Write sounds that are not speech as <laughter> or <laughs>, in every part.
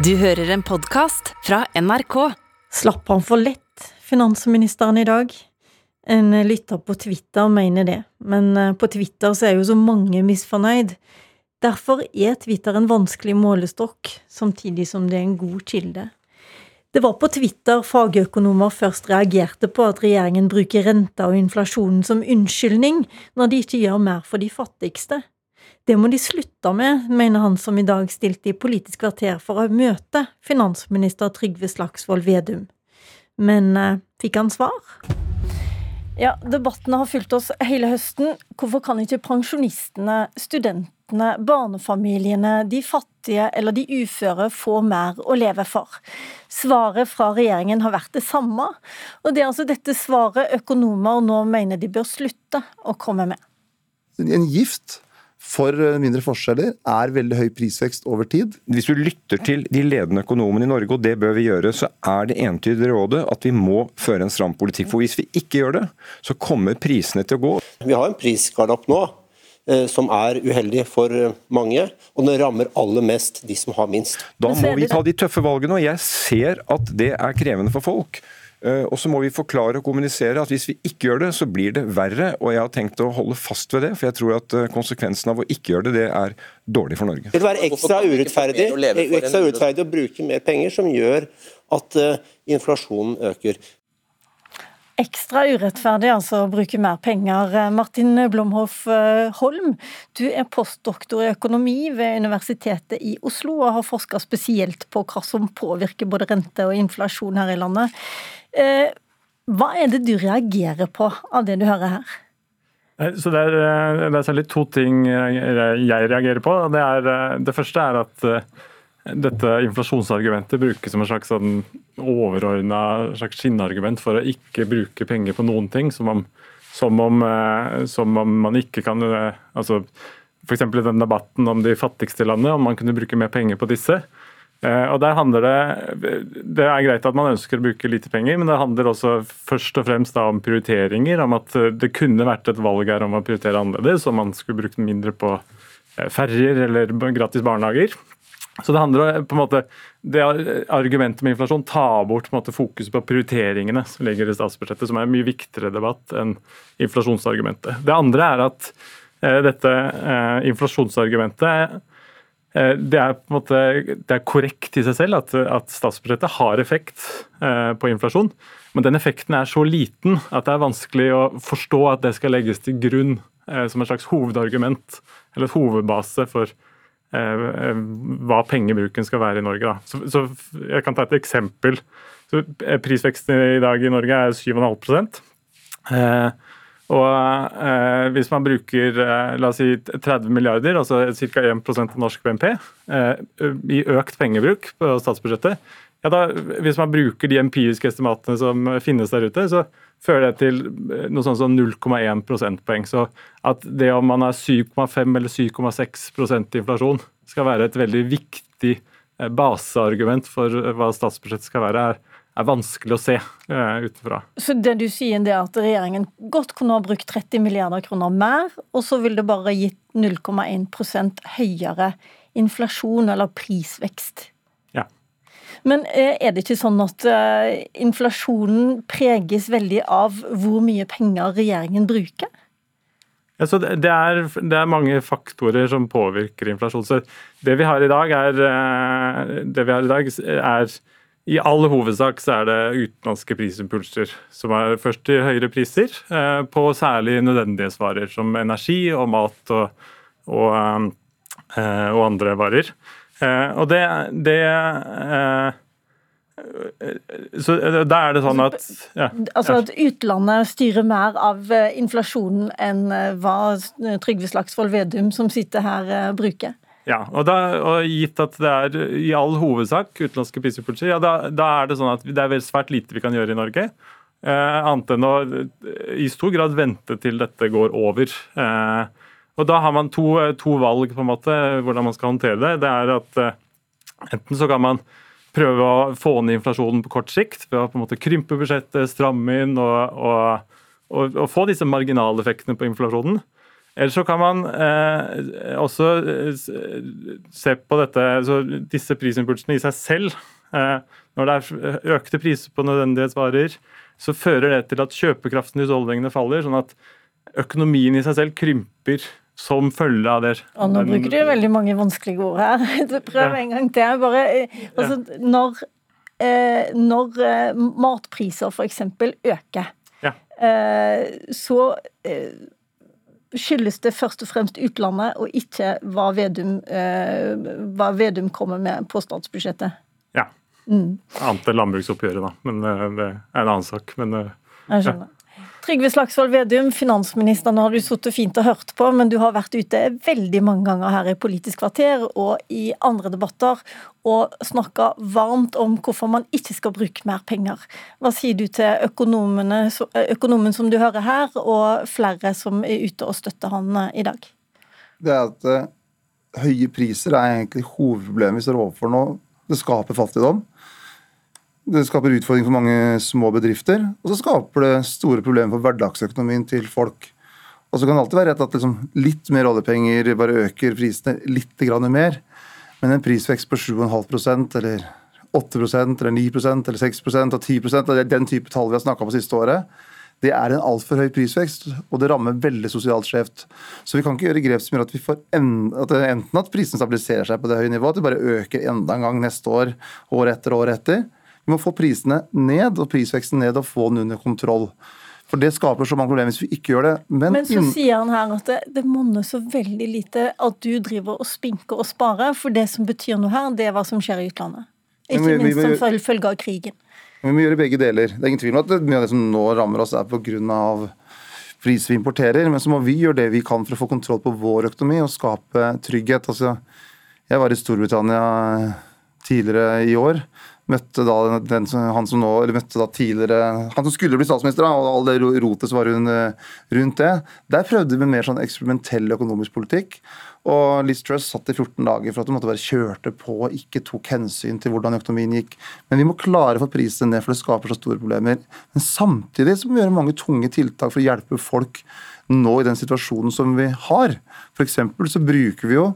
Du hører en podkast fra NRK. Slapp han for lett, finansministeren i dag? En lytter på Twitter mener det, men eh, på Twitter så er jo så mange misfornøyd. Derfor er Twitter en vanskelig målestokk, samtidig som det er en god kilde. Det var på Twitter fagøkonomer først reagerte på at regjeringen bruker renta og inflasjonen som unnskyldning når de ikke gjør mer for de fattigste. Det må de slutte med, mener han som i dag stilte i Politisk kvarter for å møte finansminister Trygve Slagsvold Vedum. Men eh, fikk han svar? Ja, debattene har fulgt oss hele høsten. Hvorfor kan ikke pensjonistene, studentene, barnefamiliene, de fattige eller de uføre få mer å leve for? Svaret fra regjeringen har vært det samme, og det er altså dette svaret økonomer nå mener de bør slutte å komme med. En gift for eh, mindre forskjeller er veldig høy prisvekst over tid. Hvis du lytter til de ledende økonomene i Norge, og det bør vi gjøre, så er det entydige rådet at vi må føre en stram politikk. For hvis vi ikke gjør det, så kommer prisene til å gå. Vi har en prisgalopp nå eh, som er uheldig for eh, mange, og den rammer aller mest de som har minst. Da må vi ta de tøffe valgene, og jeg ser at det er krevende for folk. Eh, og så må vi forklare og kommunisere at hvis vi ikke gjør det, så blir det verre. Og jeg har tenkt å holde fast ved det, for jeg tror at eh, konsekvensen av å ikke gjøre det, det er dårlig for Norge. Det vil være ekstra urettferdig, ekstra urettferdig å bruke mer penger, som gjør at uh, inflasjonen øker. Ekstra urettferdig altså å bruke mer penger. Martin Blomhoff Holm, du er postdoktor i økonomi ved Universitetet i Oslo og har forska spesielt på hva som påvirker både rente og inflasjon her i landet. Eh, hva er det du reagerer på av det du hører her? Så det, er, eh, det er særlig to ting jeg reagerer på. Det, er, eh, det første er at dette inflasjonsargumentet brukes som en slags sånn overordna skinnargument for å ikke bruke penger på noen ting. Som om, som om, som om man ikke kan altså F.eks. den debatten om de fattigste landene, om man kunne bruke mer penger på disse. Eh, og der handler det, det er greit at man ønsker å bruke lite penger, men det handler også først og fremst om prioriteringer. Om at det kunne vært et valg her om å prioritere annerledes, om man skulle brukt mindre på eh, ferjer eller gratis barnehager. Så det handler på en måte, det Argumentet med inflasjon tar bort på en måte fokuset på prioriteringene som ligger i statsbudsjettet, som er en mye viktigere debatt enn inflasjonsargumentet. Det andre er at eh, dette inflasjonsargumentet Eh, det er, på en måte, det er korrekt i seg selv at, at statsbudsjettet har effekt eh, på inflasjon, men den effekten er så liten at det er vanskelig å forstå at det skal legges til grunn eh, som et slags hovedargument eller et hovedbase for hva pengebruken skal være i Norge. Så, så, Jeg kan ta et eksempel. Så prisveksten i dag i Norge er 7,5 eh, og eh, Hvis man bruker eh, la oss si 30 milliarder, altså ca. 1% av norsk BNP, eh, i økt pengebruk på statsbudsjettet, ja da, hvis man bruker de empiriske estimatene som finnes der ute, så fører det til eh, noe sånt som 0,1 prosentpoeng. Så at det om man har 7,5 eller 7,6 inflasjon, skal være et veldig viktig eh, baseargument for hva statsbudsjettet skal være, er er vanskelig å se uh, utenfra. Så det du sier er at regjeringen godt kunne ha brukt 30 milliarder kroner mer, og så ville det bare gitt 0,1% høyere inflasjon eller prisvekst? Ja. Men uh, er det ikke sånn at uh, inflasjonen preges veldig av hvor mye penger regjeringen bruker? Ja, så det er, det, er, mange faktorer som påvirker inflasjon. Så det vi har i dag, er, det vi har i dag er i all hovedsak så er det utenlandske prisimpulser som er først til høyere priser eh, på særlig nødvendighetsvarer som energi og mat og, og, eh, og andre varer. Eh, og det, det så da er det sånn at ja. Altså at utlandet styrer mer av inflasjonen enn hva Trygve Slagsvold Vedum, som sitter her, bruker? Ja, og, da, og, Gitt at det er i all hovedsak utenlandske pissepolitier, ja, da, da, er det sånn at det er vel svært lite vi kan gjøre i Norge. Eh, annet enn å i stor grad vente til dette går over. Eh, og Da har man to, to, valg på en måte, hvordan man skal håndtere det. Det er at eh, Enten så kan man prøve å få ned inflasjonen på kort sikt ved å på en måte krympe budsjettet, stramme inn og, og, og, og få disse marginaleffektene på inflasjonen. Eller så kan man eh, også eh, se på dette, så disse prisimpulsene i seg selv. Eh, når det er økte priser på nødvendighetsvarer, så fører det til at kjøpekraften i husholdningene faller. sånn at økonomien i seg selv krymper som følge av det. Og nå bruker du veldig mange vanskelige ord her. <laughs> Prøv en gang til. Bare, eh, altså, når, eh, når eh, matpriser f.eks. øker, Ja. eh, så eh, skyldes det først og fremst utlandet, og ikke hva Vedum, eh, hva Vedum kommer med på statsbudsjettet. Ja. Annet enn landbruksoppgjøret, da. Men eh, det er en annen sak. Men eh, Jeg skjønner. Trygve Slagsvold Vedum, finansministeren har du sittet fint og hørt på, men du har vært ute veldig mange ganger her i Politisk kvarter og i andre debatter og snakka varmt om hvorfor man ikke skal bruke mer penger. Hva sier du til økonomen som du hører her, og flere som er ute og støtter han eh, i dag? Det er at uh, høye priser er egentlig hovedproblemet vi står overfor nå. Det skaper fattigdom. Det skaper utfordringer for mange små bedrifter. Og så skaper det store problemer for hverdagsøkonomien til folk. Og så kan det alltid være rett at liksom litt mer oljepenger bare øker prisene litt mer. Men en prisvekst på 7,5% eller 8% eller 9% eller 6% og 10% eller den type tall vi har snakka om det siste året, det er en altfor høy prisvekst, og det rammer veldig sosialt skjevt. Så vi kan ikke gjøre grep som gjør at vi får en, at enten at prisene stabiliserer seg på det høye nivået, at det bare øker enda en gang neste år, år etter år etter. Vi må få prisene ned og prisveksten ned og få den under kontroll. For det skaper så mange problemer hvis vi ikke gjør det. Men, Men så sier han her at det, det monner så veldig lite at du driver og spinker og sparer, for det som betyr noe her, det er hva som skjer i utlandet. Ikke vi- minst som følge, følge av krigen. Vi må gjøre begge deler. Det er ingen tvil om at mye av det som nå rammer oss, er pga. priser vi importerer. Men så må vi gjøre det vi kan for å få kontroll på vår økonomi og skape trygghet. Altså, jeg var i Storbritannia tidligere i år. Møtte da den, han som nå, eller møtte da tidligere Han som skulle bli statsminister, da, og all det rotet som var rundt, rundt det. Der prøvde vi mer sånn eksperimentell økonomisk politikk. Og Liz Truss satt i 14 dager for at hun måtte bare kjørte på og ikke tok hensyn til hvordan økonomien gikk. Men vi må klare å få prisene ned, for det skaper så store problemer. Men samtidig så må vi gjøre mange tunge tiltak for å hjelpe folk nå i den situasjonen som vi har. Eksempel så bruker vi jo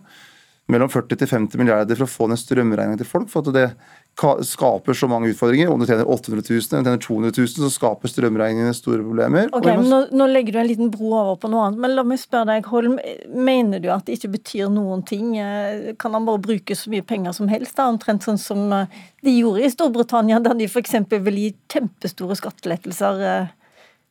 mellom 40 til 50 milliarder for å få ned strømregningen til folk. for at det skaper så mange utfordringer. Om du tjener 800 000 eller tjener 200 000, så skaper strømregningene store problemer. Ok, må- men nå, nå legger du en liten bro over på noe annet, men la meg spørre deg, Holm, mener du at det ikke betyr noen ting? Eh, Kan han bare bruke så mye penger som helst, da? omtrent sånn som eh, de gjorde i Storbritannia, da de f.eks. vil gi kjempestore skattelettelser?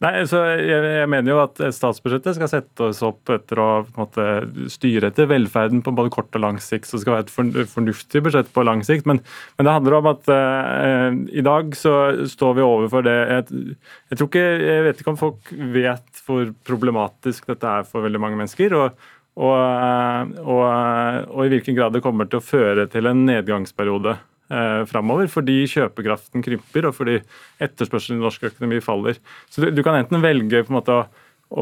Nei, så jeg, jeg mener jo at statsbudsjettet skal sette oss opp etter å måte, styre etter velferden på både kort og lang sikt. Så det skal være et fornuftig budsjett på lang sikt. Men, men det handler om at uh, i dag så står vi overfor det jeg, jeg tror ikke, jeg vet ikke om folk vet hvor problematisk dette er for veldig mange mennesker. og og, eh, og, eh, og i hvilken grad det kommer til å føre til en nedgangsperiode eh, framover. Fordi kjøpekraften krymper, og fordi etterspørselen i norsk økonomi faller. Så du, du kan enten velge på en måte å,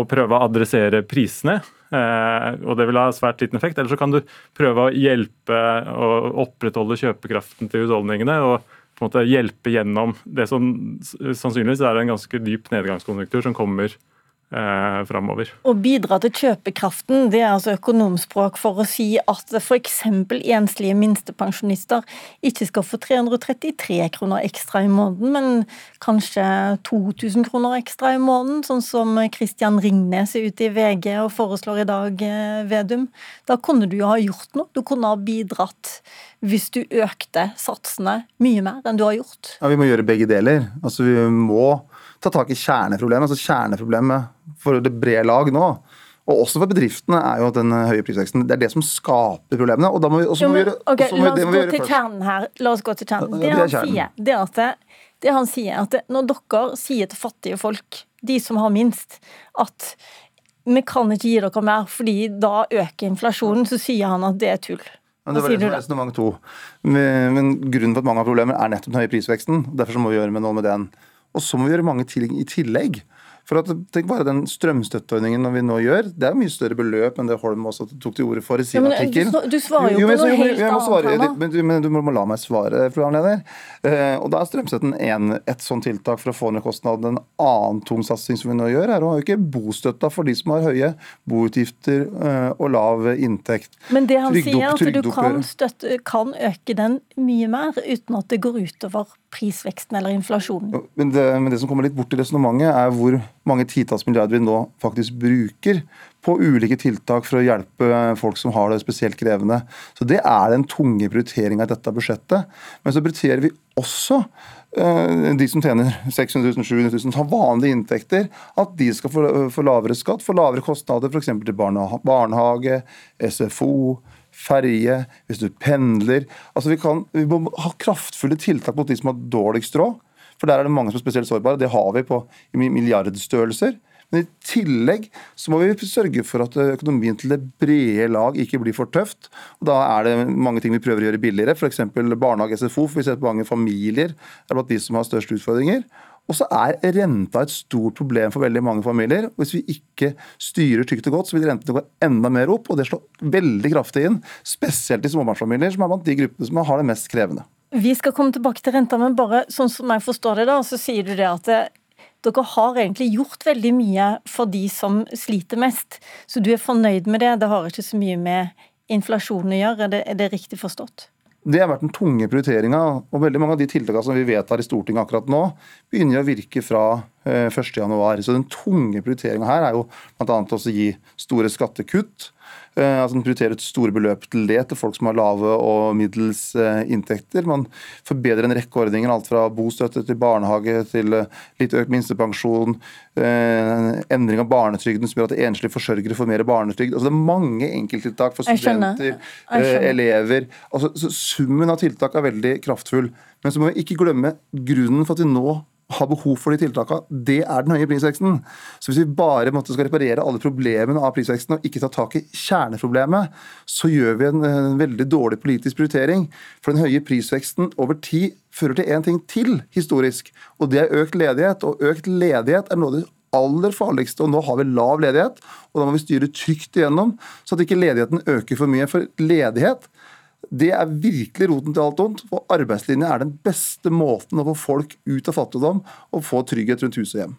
å prøve å adressere prisene, eh, og det vil ha svært liten effekt. Eller så kan du prøve å hjelpe og opprettholde kjøpekraften til husholdningene. og på en måte hjelpe gjennom det som sannsynligvis er en ganske dyp nedgangskonjunktur som kommer eh, framover. Å bidra til kjøpekraften, det er altså økonomspråk for å si at f.eks. enslige minstepensjonister ikke skal få 333 kroner ekstra i måneden, men kanskje 2000 kroner ekstra i måneden, sånn som Christian Ringnes er ute i VG og foreslår i dag, eh, Vedum. Da kunne du jo ha gjort noe. Du kunne ha bidratt hvis du økte satsene mye mer enn du har gjort. Ja, Vi må gjøre begge deler. Altså Vi må ta tak i kjerneproblemet. altså Kjerneproblemet for det brede lag nå, og også for bedriftene, er jo at den høye prisveksten. Det er det som skaper problemene. og da må vi, også må vi gjøre, ok, og må La oss må vi gå gjøre til kjernen her. La oss gå til kjernen. Ja, Det han sier, det at det, han sier, at når dere sier til fattige folk, de som har minst, at vi kan ikke gi dere mer fordi da øker inflasjonen, så sier han at det er tull. Men det var det som resonnement to. Men, men grunnen for at mange har problemer, er nettopp den høye prisveksten. Derfor så må vi gjøre med noe med den. Og så må vi gjøre mange ting i tillegg. For at, Tenk bare den strømstøtteordningen vi nå gjør, det er mye større beløp enn det Holm også tok til orde for i sin Ja, artikkel. du, du svarer jo, Jo, på noe helt jeg svare, annet. her men, du, men du må, må la meg svare, programleder. Eh, og da er strømstøtten en, et sånt tiltak for å få ned kostnadene. En annen tung satsing som vi nå gjør, er å øke bostøtta for de som har høye boutgifter eh, og lav inntekt. Men det han Trygdeopp- sier, er at du kan, støtte, kan øke den mye mer uten at det går utover prisveksten eller inflasjonen. Men det, men det som kommer litt bort i resonnementet, er hvor mange titalls milliarder vi nå faktisk bruker på ulike tiltak for å hjelpe folk som har det spesielt krevende. Så Det er den tunge prioriteringa i dette budsjettet. Men så prioriterer vi også eh, de som tjener 600 000, 700 000, har vanlige inntekter, at de skal få, få lavere skatt, få lavere kostnader f.eks. til barneha- barnehage, SFO, ferje, hvis du pendler. Altså vi, kan, vi må ha kraftfulle tiltak mot de som har dårligst råd. For der er det mange som er spesielt sårbare. Det har vi på milliardstørrelser. Men i tillegg så må vi sørge for at økonomien til det brede lag ikke blir for tøft. Og Da er det mange ting vi prøver å gjøre billigere, f.eks. barnehage SFO. For vi ser at mange familier er blant de som har størst utfordringer. Og så er renta et stort problem for veldig mange familier. og Hvis vi ikke styrer tykt og godt, så vil rentene gå enda mer opp. Og det slår veldig kraftig inn, spesielt i småbarnsfamilier, som er blant de gruppene som har det mest krevende. Vi skal komme tilbake til renta, men bare sånn som jeg forstår det, da, så sier du det at det, dere har egentlig gjort veldig mye for de som sliter mest. Så du er fornøyd med det? Det har ikke så mye med inflasjonen å gjøre, er det, er det riktig forstått? Det har vært den tunge prioriteringa. Og veldig mange av de tiltakene som vi vedtar i Stortinget akkurat nå, begynner å virke fra eh, 1.1. Så den tunge prioriteringa her er jo bl.a. å gi store skattekutt. Eh, altså man prioriterer et store beløp til det til folk som har lave og middels eh, inntekter. Man forbedrer en rekke ordninger, alt fra bostøtte til barnehage til eh, litt økt minstepensjon. Endring av barnetrygden som gjør at enslige forsørgere får mer barnetrygd. Altså Det er mange enkelttiltak for studenter, elever. Altså, så Summen av tiltak er veldig kraftfull. Men så må vi ikke glemme grunnen for at vi nå har behov for de tiltakene. Det er den høye prisveksten. Så hvis vi bare måtte skal reparere alle problemene av prisveksten og ikke ta tak i kjerneproblemet, så gjør vi en, en veldig dårlig politisk prioritering. For den høye prisveksten over tid fører til én ting til historisk, og det er økt ledighet. Og økt ledighet er noe av det aller farligste, og nå har vi lav ledighet, og da må vi styre trygt igjennom, så at ikke ledigheten øker for mye. For ledighet det er virkelig roten til alt ondt. Og arbeidslinja er den beste måten å få folk ut av fattigdom og få trygghet rundt hus og hjem.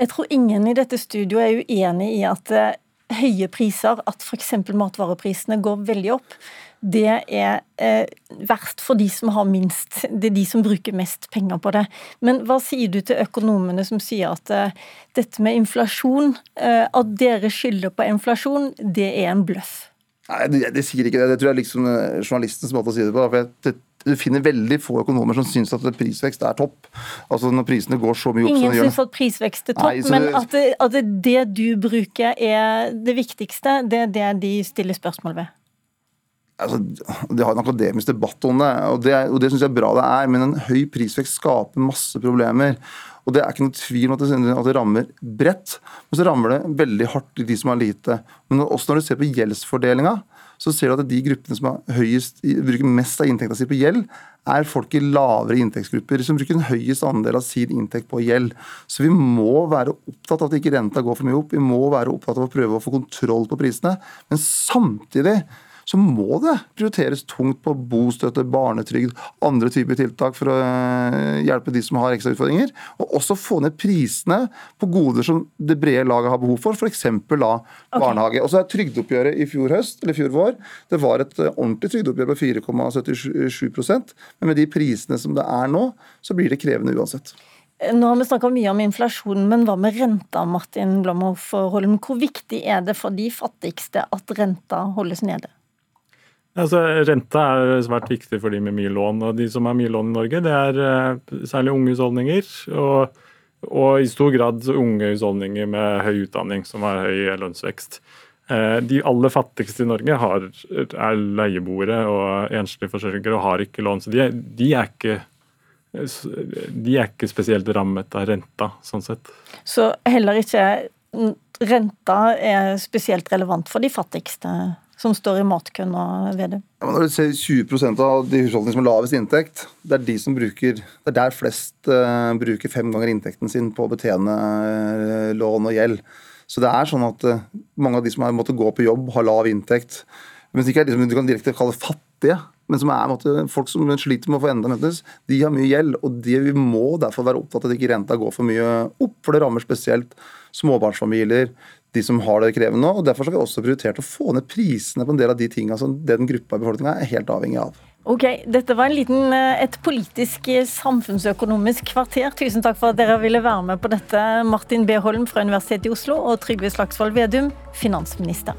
Jeg tror ingen i dette studioet er uenig i at eh, høye priser, at f.eks. matvareprisene går veldig opp, det er eh, verst for de som har minst. Det er de som bruker mest penger på det. Men hva sier du til økonomene som sier at eh, dette med inflasjon, eh, at dere skylder på inflasjon, det er en bløff? Nei, det, det sier ikke det. Det tror jeg er liksom eh, journalistens måte å si det på. For jeg, det, du finner veldig få økonomer som syns at prisvekst er topp. Altså Når prisene går så mye opp som Ingen de gjør syns at prisvekst er topp, Nei, men at det, at det, det du bruker er det viktigste, det er det de stiller spørsmål ved. Altså, De har en akademisk debatt om det, og det, og det syns jeg er bra det er. Men en høy prisvekst skaper masse problemer. Og Det er ikke noe tvil om at det, at det rammer bredt, men så rammer det veldig hardt i de som har lite. Men også når du ser på gjeldsfordelinga, så ser du at de gruppene som høyest, bruker mest av inntekta si på gjeld, er folk i lavere inntektsgrupper som bruker en høyest andel av sin inntekt på gjeld. Så vi må være opptatt av at ikke renta går for mye opp. Vi må være opptatt av å prøve å få kontroll på prisene. Men samtidig så må det prioriteres tungt på bostøtte, barnetrygd, andre typer tiltak for å eh, hjelpe de som har ekstra utfordringer. Og også få ned prisene på goder som det brede laget har behov for, f.eks. da barnehage. Og så er trygdeoppgjøret i fjor høst, eller fjor vår, det var et eh, ordentlig trygdeoppgjør på 4,77% men med de prisene som det er nå, så blir det krevende uansett. Nå har vi snakka mye om inflasjon, men hva med renta, Martin Blomhoff Holm? Hvor viktig er det for de fattigste at renta holdes nede? Altså, Renta er svært viktig for de med mye lån. og De som har mye lån i Norge, det er eh, særlig unge husholdninger. Og, og i stor grad unge husholdninger med høy utdanning som har høy lønnsvekst. Eh, De aller fattigste i Norge har, er leieboere og enslige forsørgere og har ikke lån. Så de, de, er ikke, de er ikke spesielt rammet av renta, sånn sett. Så heller ikke renta er spesielt relevant for de fattigste, som står i matkøen nå, Vedum? Når du ser 20% av de husholdningene som har lavest inntekt, det er de som bruker, det er der flest uh, bruker fem ganger inntekten sin på å betjene uh, lån og gjeld. Så det er sånn at uh, mange av de som har måttet gå på jobb, har lav inntekt. Men ikke er de som du kan direkte kalle fattige, men som er måte, folk som sliter med å få endene møtes, de har mye gjeld. Og de, vi må derfor være opptatt av at ikke renta går for mye opp, for det rammer spesielt småbarnsfamilier, de som har det krevende og Derfor har vi også prioritert å få ned prisene på en del av de tingene som den gruppa i befolkninga er helt avhengig av. Ok, Dette var en liten, eh, et politisk eh, samfunnsøkonomisk kvarter. Tusen takk for at dere ville være med på dette. Martin B. Holm fra Universitetet i Oslo og Trygve Slagsvold Vedum, finansminister.